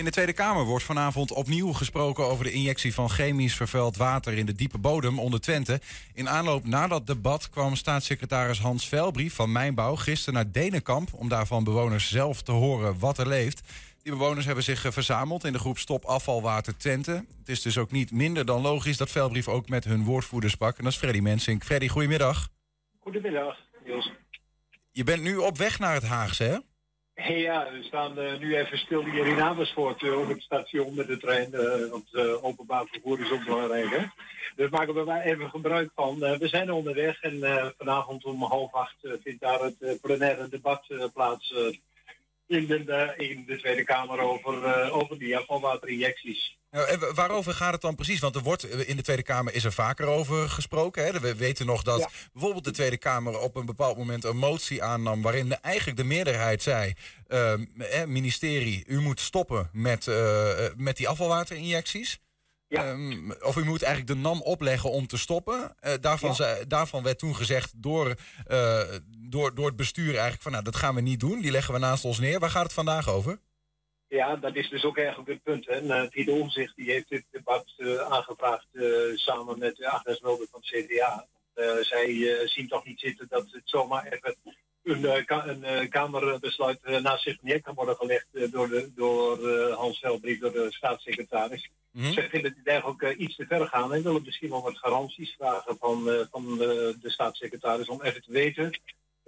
In de Tweede Kamer wordt vanavond opnieuw gesproken over de injectie van chemisch vervuild water in de diepe bodem onder Twente. In aanloop na dat debat kwam staatssecretaris Hans Velbrief van Mijnbouw gisteren naar Denenkamp om daar van bewoners zelf te horen wat er leeft. Die bewoners hebben zich verzameld in de groep Stop Afvalwater Twente. Het is dus ook niet minder dan logisch dat Velbrief ook met hun woordvoerder sprak. En dat is Freddy Mensink. Freddy, goedemiddag. Goedemiddag, Niels. Je bent nu op weg naar het Haagse, hè? Ja, we staan uh, nu even stil hier in Amersfoort uh, op het station met de trein. Uh, want openbaar vervoer is ook belangrijk. Hè? Dus maken we daar even gebruik van. we zijn onderweg en vanavond om half acht vindt daar het plenaire debat plaats in de, in de Tweede Kamer over, over die afvalwaterinjecties. Nou, waarover gaat het dan precies? Want er wordt in de Tweede Kamer is er vaker over gesproken. Hè? We weten nog dat bijvoorbeeld de Tweede Kamer op een bepaald moment een motie aannam. waarin de, eigenlijk de meerderheid zei: uh, ministerie, u moet stoppen met, uh, met die afvalwaterinjecties. Ja. Um, of u moet eigenlijk de NAM opleggen om te stoppen. Uh, daarvan, ja. daarvan werd toen gezegd door, uh, door, door het bestuur eigenlijk van nou dat gaan we niet doen. Die leggen we naast ons neer. Waar gaat het vandaag over? Ja, dat is dus ook eigenlijk het punt. Hè. Uh, Omzicht die heeft dit debat uh, aangevraagd samen met Agnes Mulder van het CDA. zij zien toch niet zitten dat het zomaar even een, ka een Kamerbesluit naast zich neer kan worden gelegd door, de, door Hans Velbrief, door de staatssecretaris. Mm -hmm. Ze vinden het eigenlijk iets te ver gaan en willen misschien wel wat garanties vragen van, van de staatssecretaris om even te weten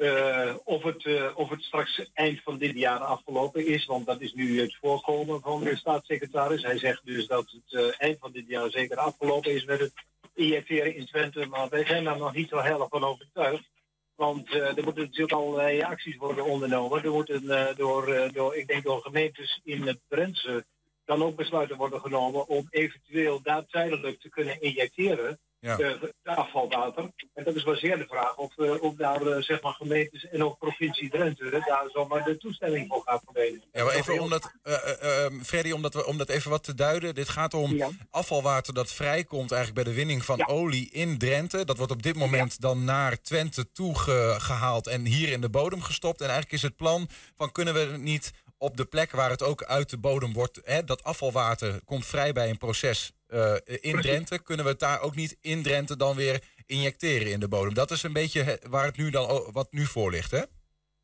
uh, of, het, uh, of het straks eind van dit jaar afgelopen is, want dat is nu het voorkomen van de staatssecretaris. Hij zegt dus dat het uh, eind van dit jaar zeker afgelopen is met het injecteren in Twente, maar wij zijn daar nog niet zo heel van overtuigd. Want er moeten natuurlijk allerlei acties worden ondernomen. Er moeten door, door, ik denk door gemeentes in het Drentse dan ook besluiten worden genomen om eventueel daar tijdelijk te kunnen injecteren ja. de, de, afvalwater. En dat is wel zeer de vraag of, uh, of daar uh, zeg maar gemeentes en ook provincie Drenthe daar zomaar de toestemming voor gaat verlenen. Ja, maar even om dat, uh, Freddy, om dat, om dat even wat te duiden. Dit gaat om ja. afvalwater dat vrijkomt eigenlijk bij de winning van ja. olie in Drenthe. Dat wordt op dit moment dan naar Twente toe gehaald en hier in de bodem gestopt. En eigenlijk is het plan van kunnen we niet op de plek waar het ook uit de bodem wordt, hè, dat afvalwater komt vrij bij een proces uh, in Drenthe. Kunnen we het daar ook niet in Drenthe dan weer injecteren in de bodem? Dat is een beetje waar het nu dan wat nu voor ligt, hè?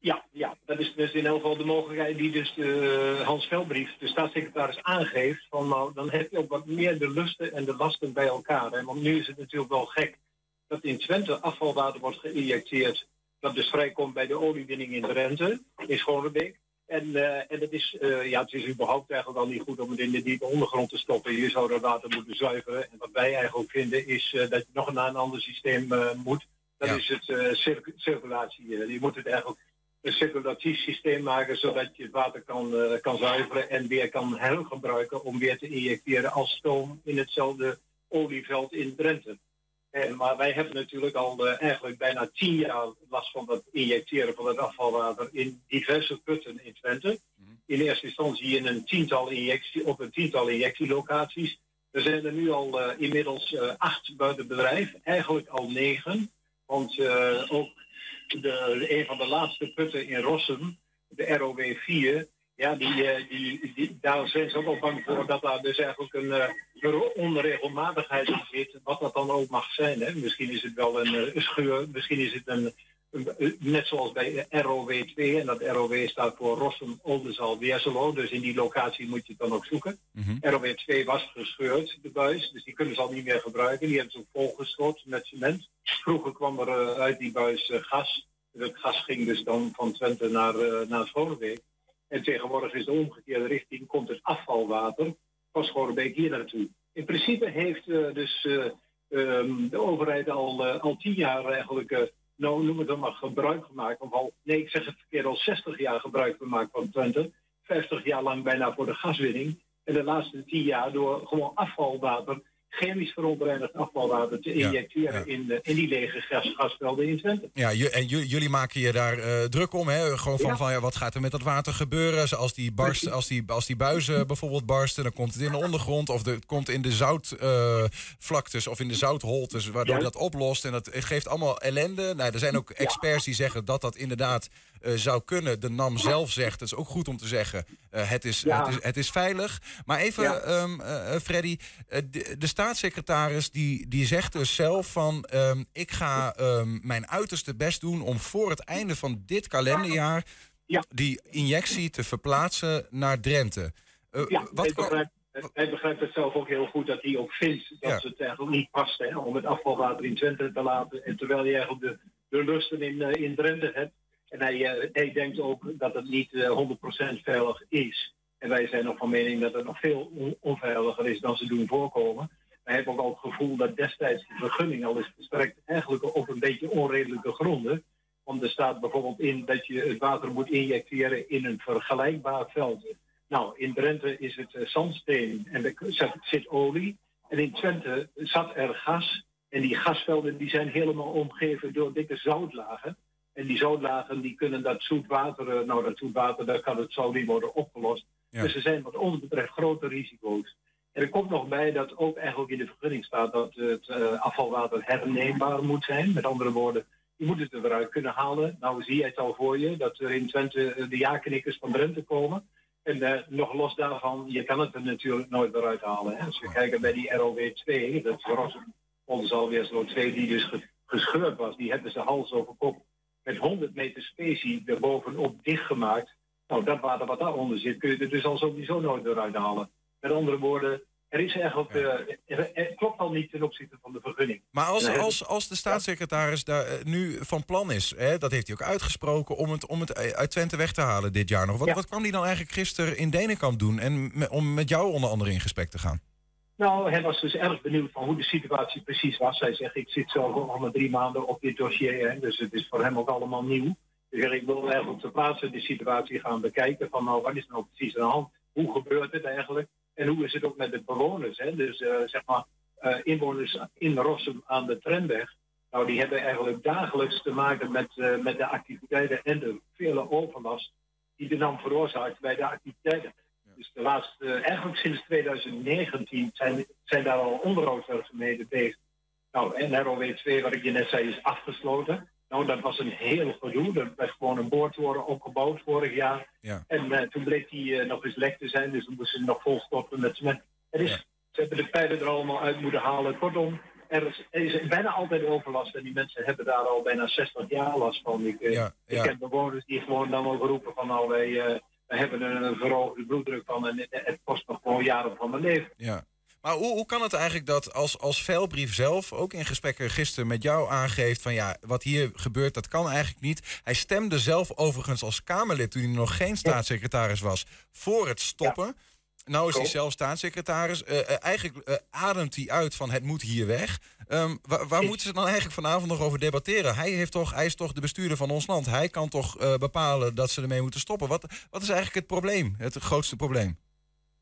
Ja, ja, dat is dus in elk geval de mogelijkheid die dus de Hans Velbrief, de staatssecretaris, aangeeft. Van nou, dan heb je ook wat meer de lusten en de lasten bij elkaar. Hè? Want nu is het natuurlijk wel gek dat in Twente afvalwater wordt geïnjecteerd. Dat dus vrijkomt bij de oliewinning in Drenthe, in Schonebeek. En, uh, en het, is, uh, ja, het is überhaupt eigenlijk al niet goed om het in de diepe ondergrond te stoppen. Je zou dat water moeten zuiveren. En wat wij eigenlijk vinden is uh, dat je nog naar een ander systeem moet. Dat ja. is het circ circulatie. je moet het eigenlijk een circulatief systeem maken zodat je het water kan, kan zuiveren en weer kan hergebruiken om weer te injecteren als stoom in hetzelfde olieveld in Drenthe. Maar wij hebben natuurlijk al uh, eigenlijk bijna tien jaar last van het injecteren van het afvalwater in diverse putten in Twente. Mm. In eerste instantie in een tiental injectie, op een tiental injectielocaties. Er zijn er nu al uh, inmiddels uh, acht buiten bedrijf, eigenlijk al negen. Want ook de, een van de laatste putten in Rossum, de ROW 4, ja, die, uh, die, die, daar zijn ze ook wel bang voor dat daar dus eigenlijk een, uh, een onregelmatigheid in zit. Wat dat dan ook mag zijn. Hè. Misschien is het wel een, uh, scheur, misschien is het een, een, net zoals bij ROW2. En dat ROW staat voor Rossum, Oldenzaal, Weerselo. Dus in die locatie moet je het dan ook zoeken. Mm -hmm. ROW2 was gescheurd, de buis. Dus die kunnen ze al niet meer gebruiken. Die hebben ze ook volgestort met cement. Vroeger kwam er uit die buis gas. Het gas ging dus dan van Twente naar, naar. En tegenwoordig is de omgekeerde richting, komt het afvalwater van Schoorbeek hier naartoe. In principe heeft uh, dus uh, um, de overheid al, uh, al tien jaar eigenlijk, nou noem het dan maar, gebruik gemaakt. Of al, nee, ik zeg het verkeerd, al 60 jaar gebruik gemaakt van Twente. 50 jaar lang bijna voor de gaswinning. En de laatste tien jaar door gewoon afvalwater chemisch verontreinigd afvalwater te injecteren In, in die lege gas, gasvelden in Twente. Ja, en jullie maken je daar uh, druk om, hè? Gewoon van, van ja, wat gaat er met dat water gebeuren? Als die, barst, als die, als die buizen bijvoorbeeld barsten, dan komt het in de ondergrond of de, het komt in de zoutvlaktes uh, of in de zoutholtes, waardoor dat oplost. En dat geeft allemaal ellende. Nou, er zijn ook experts die zeggen dat dat inderdaad uh, zou kunnen. De NAM zelf zegt, dat is ook goed om te zeggen, uh, het, is, het, is, het is veilig. Maar even, ja. um, uh, Freddy, de, de, staatssecretaris die, die zegt dus zelf van... Um, ik ga um, mijn uiterste best doen om voor het einde van dit kalenderjaar... Ja. die injectie te verplaatsen naar Drenthe. wat hij begrijpt het zelf ook heel goed dat hij ook vindt dat ja. het eigenlijk niet past hè, om het afvalwater in Twente te laten. En terwijl je eigenlijk de, de lusten in, in Drenthe hebt. En hij, uh, hij denkt ook dat het niet uh, 100% veilig is. En wij zijn nog van mening dat het nog veel on onveiliger is dan ze doen voorkomen. Wij hebben ook al het gevoel dat destijds de vergunning al is verstrekt eigenlijk op een beetje onredelijke gronden. Want er staat bijvoorbeeld in dat je het water moet injecteren in een vergelijkbaar veld. Nou, in Drenthe is het uh, zandsteen en er zit olie. En in Twente zat er gas. En die gasvelden die zijn helemaal omgeven door dikke zoutlagen. En die zoutlagen die kunnen dat zoetwater, uh, nou dat zoetwater, daar kan het zo niet worden opgelost. Ja. Dus er zijn wat ons betreft grote risico's. En er komt nog bij dat ook eigenlijk in de vergunning staat dat het uh, afvalwater herneembaar moet zijn. Met andere woorden, je moet het er weer uit kunnen halen. Nou zie je het al voor je, dat er in Twente de ja-knikkers van Drenthe komen. En uh, nog los daarvan, je kan het er natuurlijk nooit weer uithalen. Hè. Als we kijken bij die ROW 2, dat was onze alweer 2 die dus gescheurd was, die hebben ze hals over kop met 100 meter specie erbovenop dichtgemaakt. Nou, dat water wat daaronder zit, kun je er dus al sowieso nooit weer uithalen. Met andere woorden, er is eigenlijk, uh, er, klopt al niet ten opzichte van de vergunning. Maar als, als, als de staatssecretaris daar uh, nu van plan is, hè, dat heeft hij ook uitgesproken, om het, om het uit Twente weg te halen dit jaar nog. Wat, ja. wat kwam hij dan eigenlijk gisteren in Denenkamp doen en om met jou onder andere in gesprek te gaan? Nou, hij was dus erg benieuwd van hoe de situatie precies was. Hij zegt, ik zit zo al drie maanden op dit dossier, hè, dus het is voor hem ook allemaal nieuw. Dus ik wil eigenlijk op plaatsen de situatie gaan bekijken van nou, wat is nou precies aan de hand? Hoe gebeurt het eigenlijk? En hoe is het ook met de bewoners? Hè? Dus uh, zeg maar, uh, inwoners in Rossum aan de Trendweg. Nou, die hebben eigenlijk dagelijks te maken met, uh, met de activiteiten en de vele overlast die de NAM veroorzaakt bij de activiteiten. Dus de laatste, eigenlijk sinds 2019 zijn, zijn daar al onderhoudswerkzaamheden bezig. Nou, en ROW 2, wat ik je net zei, is afgesloten. Nou, dat was een heel gedoe. Er werd gewoon een boordtoren opgebouwd vorig jaar. Ja. En uh, toen bleek die uh, nog eens lek te zijn, dus we moesten nog volstoppen met cement. Er is, ja. Ze hebben de pijlen er allemaal uit moeten halen. Kortom, er is, er is, bijna altijd overlast. En die mensen hebben daar al bijna 60 jaar last van. Ik, ja, ik ken bewoners die gewoon dan ook roepen van nou, wij, wij hebben een verhoogde bloeddruk van en het, kost nog gewoon jaren van mijn leven. Ja. Maar hoe, hoe kan het eigenlijk dat als, als Veilbrief zelf, ook in gesprekken gisteren met jou aangeeft van ja, wat hier gebeurt, dat kan eigenlijk niet. Hij stemde zelf overigens als Kamerlid toen hij nog geen staatssecretaris was voor het stoppen. Ja. Nou is hij zelf staatssecretaris. Uh, uh, eigenlijk uh, ademt hij uit van het moet hier weg. Um, waar, waar moeten ze dan eigenlijk vanavond nog over debatteren? Hij, heeft toch, hij is toch de bestuurder van ons land. Hij kan toch bepalen dat ze ermee moeten stoppen. Wat, wat is eigenlijk het probleem, het grootste probleem?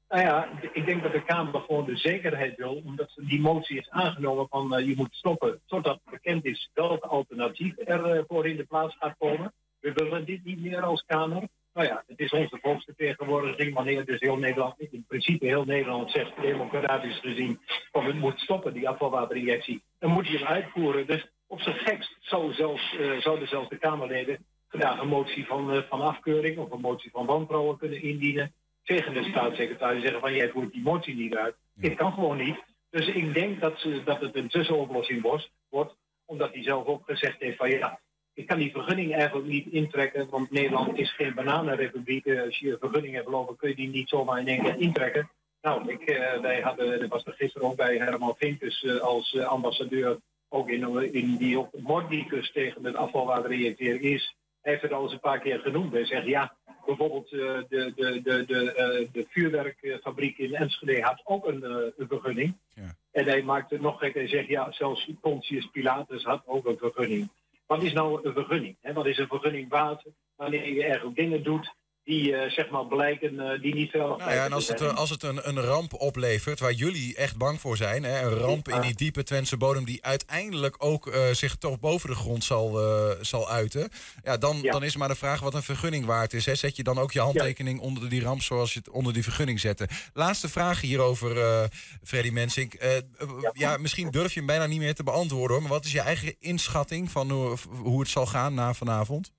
Nou ja, ik denk dat de Kamer gewoon de zekerheid wil, omdat die motie is aangenomen van uh, je moet stoppen totdat bekend is welk alternatief er uh, voor in de plaats gaat komen. We willen dit niet meer als Kamer. Nou ja, het is onze volksvertegenwoordiging wanneer dus heel Nederland, in principe heel Nederland zegt, democratisch gezien, van het moet stoppen, die afvalwaterinjectie. Dan moet je hem uitvoeren. Dus op zijn gekst zou zelfs, uh, zouden zelfs de Kamerleden vandaag een motie van, van afkeuring of een motie van wantrouwen kunnen indienen tegen de staatssecretaris zeggen van jij voert die motie niet uit. Dit kan gewoon niet. Dus ik denk dat, ze, dat het een tussenoplossing wordt, wordt, omdat hij zelf ook gezegd heeft van ja, ik kan die vergunning eigenlijk niet intrekken, want Nederland is geen bananenrepubliek. Als je een vergunning hebt lopen, kun je die niet zomaar in één keer intrekken. Nou, ik, uh, wij hadden, dat was er gisteren ook bij Herman Vinkus uh, als uh, ambassadeur, ook in, in die op Mordicus tegen het afvalwater reageren is. Hij heeft het al eens een paar keer genoemd. Hij zegt ja, bijvoorbeeld de, de, de, de, de vuurwerkfabriek in Enschede had ook een, een vergunning. Ja. En hij maakt het nog gekker. Hij zegt ja, zelfs Pontius Pilatus had ook een vergunning. Wat is nou een vergunning? Hè? Wat is een vergunning waard? Wanneer je ergens dingen doet die uh, zeg maar blijken uh, die niet veel. Nou ja, en als het, als het een, een ramp oplevert waar jullie echt bang voor zijn, hè, een ramp in die diepe Twentse bodem die uiteindelijk ook zich toch boven de grond zal, zal uiten, ja, dan, dan is maar de vraag wat een vergunning waard is. Hè. Zet je dan ook je handtekening ja. onder die ramp zoals je het onder die vergunning zette? Laatste vraag hierover, Freddy Mensink. Ja. ja. misschien durf je hem bijna niet meer te beantwoorden hoor, maar wat is je eigen inschatting van hoe, hoe het zal gaan na vanavond?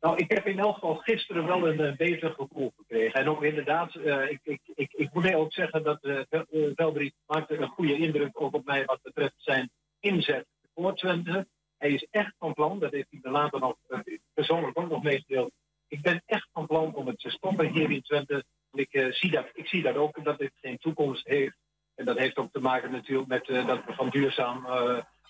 Nou, ik heb in elk geval gisteren wel een, een beter gevoel gekregen. En ook inderdaad, uh, ik, ik, ik, ik moet ook zeggen dat uh, Veldriet maakte een goede indruk ook op mij wat betreft zijn inzet voor Twente. Hij is echt van plan, dat heeft hij me later nog persoonlijk ook nog meegedeeld. Ik ben echt van plan om het te stoppen hier in Twente. Ik, zie, dat, ik zie dat ook, dat dit geen toekomst heeft. En dat heeft ook te maken natuurlijk met dat we van duurzaam,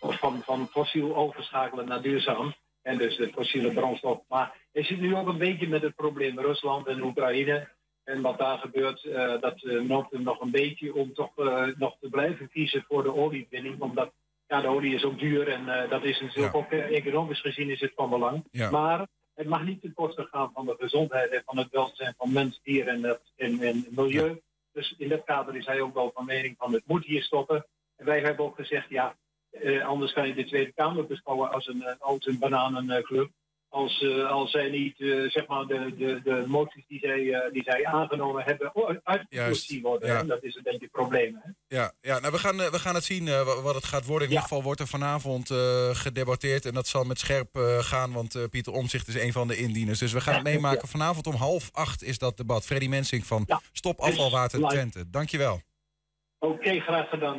of van, van fossiel overschakelen naar duurzaam. En dus de fossiele brandstof. Maar je zit nu ook een beetje met het probleem Rusland en Oekraïne. En wat daar gebeurt, uh, dat uh, noopt hem nog een beetje om toch uh, nog te blijven kiezen voor de oliewinning. Omdat ja, de olie is ook duur en dat is natuurlijk ja. ook economisch gezien is het van belang. Ja. Maar het mag niet ten koste gaan van de gezondheid en van het welzijn van mens, dier en, het, en, en milieu. Ja. Dus in dat kader is hij ook wel van mening van het moet hier stoppen. En wij hebben ook gezegd, ja, uh, anders kan je de Tweede Kamer beschouwen als een, als een bananenclub. Als, uh, als zij niet uh, zeg maar de, de, de moties die zij, die zij aangenomen hebben uitgevoerd zien worden. Ja. Dat is een beetje het probleem. Hè? Ja, ja nou, we, gaan, we gaan het zien wat het gaat worden. In ja. ieder geval wordt er vanavond gedebatteerd. En dat zal met scherp gaan, want Pieter Omzicht is een van de indieners. Dus we gaan het meemaken. Vanavond om half acht is dat debat. Freddy Mensing van Stop Afvalwater Twente. Dankjewel. Oké, okay, graag gedaan.